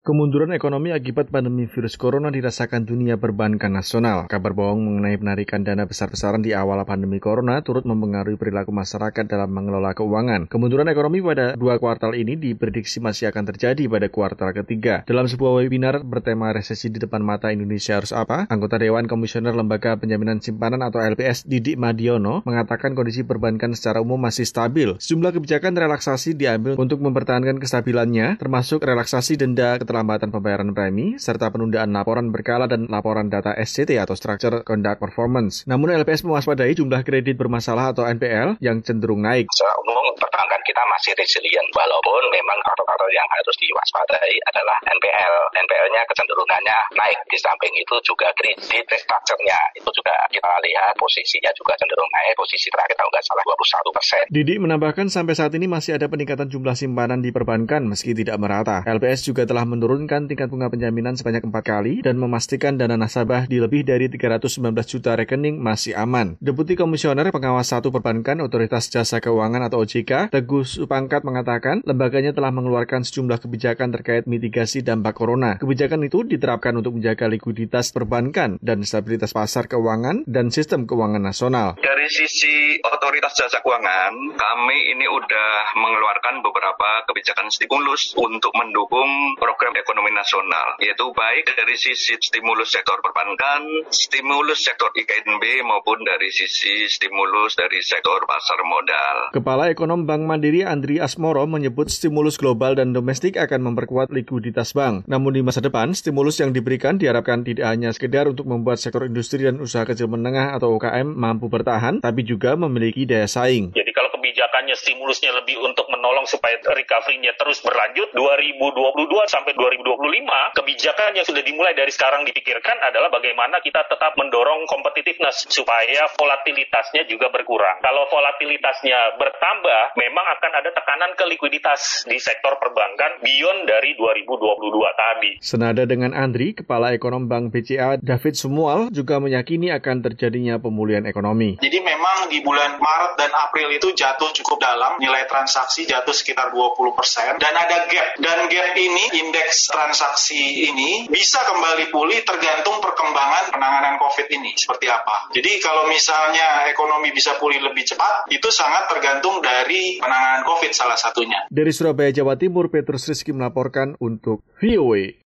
Kemunduran ekonomi akibat pandemi virus corona dirasakan dunia perbankan nasional. Kabar bohong mengenai penarikan dana besar-besaran di awal pandemi corona turut mempengaruhi perilaku masyarakat dalam mengelola keuangan. Kemunduran ekonomi pada dua kuartal ini diprediksi masih akan terjadi pada kuartal ketiga. Dalam sebuah webinar bertema resesi di depan mata Indonesia harus apa, anggota Dewan Komisioner Lembaga Penjaminan Simpanan atau LPS Didik Madiono mengatakan kondisi perbankan secara umum masih stabil. Sejumlah kebijakan relaksasi diambil untuk mempertahankan kestabilannya, termasuk relaksasi denda keterlambatan pembayaran premi, serta penundaan laporan berkala dan laporan data SCT atau Structure Conduct Performance. Namun LPS mewaspadai jumlah kredit bermasalah atau NPL yang cenderung naik. Secara umum perbankan kita masih resilient walaupun memang faktor-faktor yang harus diwaspadai adalah NPL. NPL-nya kecenderungannya naik. Di samping itu juga kredit restructure-nya itu juga kita lihat posisinya juga cenderung naik. Posisi terakhir kalau nggak salah 21 persen. Didi menambahkan sampai saat ini masih ada peningkatan jumlah simpanan di perbankan meski tidak merata. LPS juga telah menurunkan tingkat bunga penjaminan sebanyak empat kali dan memastikan dana nasabah di lebih dari 319 juta rekening masih aman. Deputi Komisioner Pengawas Satu Perbankan Otoritas Jasa Keuangan atau OJK, Teguh Supangkat mengatakan lembaganya telah mengeluarkan sejumlah kebijakan terkait mitigasi dampak corona. Kebijakan itu diterapkan untuk menjaga likuiditas perbankan dan stabilitas pasar keuangan dan sistem keuangan nasional. Dari sisi otoritas jasa keuangan, kami ini udah mengeluarkan beberapa kebijakan stimulus untuk mendukung program program ekonomi nasional, yaitu baik dari sisi stimulus sektor perbankan, stimulus sektor IKNB maupun dari sisi stimulus dari sektor pasar modal. Kepala Ekonom Bank Mandiri Andri Asmoro menyebut stimulus global dan domestik akan memperkuat likuiditas bank. Namun di masa depan, stimulus yang diberikan diharapkan tidak hanya sekedar untuk membuat sektor industri dan usaha kecil menengah atau UKM mampu bertahan, tapi juga memiliki daya saing. Jadi kebijakannya stimulusnya lebih untuk menolong supaya recovery-nya terus berlanjut. 2022 sampai 2025 kebijakan yang sudah dimulai dari sekarang dipikirkan adalah bagaimana kita tetap mendorong competitiveness supaya volatilitasnya juga berkurang. Kalau volatilitasnya bertambah, memang akan ada tekanan ke likuiditas di sektor perbankan beyond dari 2022 tadi. Senada dengan Andri, Kepala Ekonom Bank BCA David Sumual juga meyakini akan terjadinya pemulihan ekonomi. Jadi memang di bulan Maret dan April itu jatuh cukup dalam, nilai transaksi jatuh sekitar 20 persen, dan ada gap. Dan gap ini, indeks transaksi ini bisa kembali pulih tergantung perkembangan penanganan COVID ini seperti apa. Jadi kalau misalnya ekonomi bisa pulih lebih cepat, itu sangat tergantung dari penanganan COVID salah satunya. Dari Surabaya, Jawa Timur, Petrus Rizky melaporkan untuk VOA.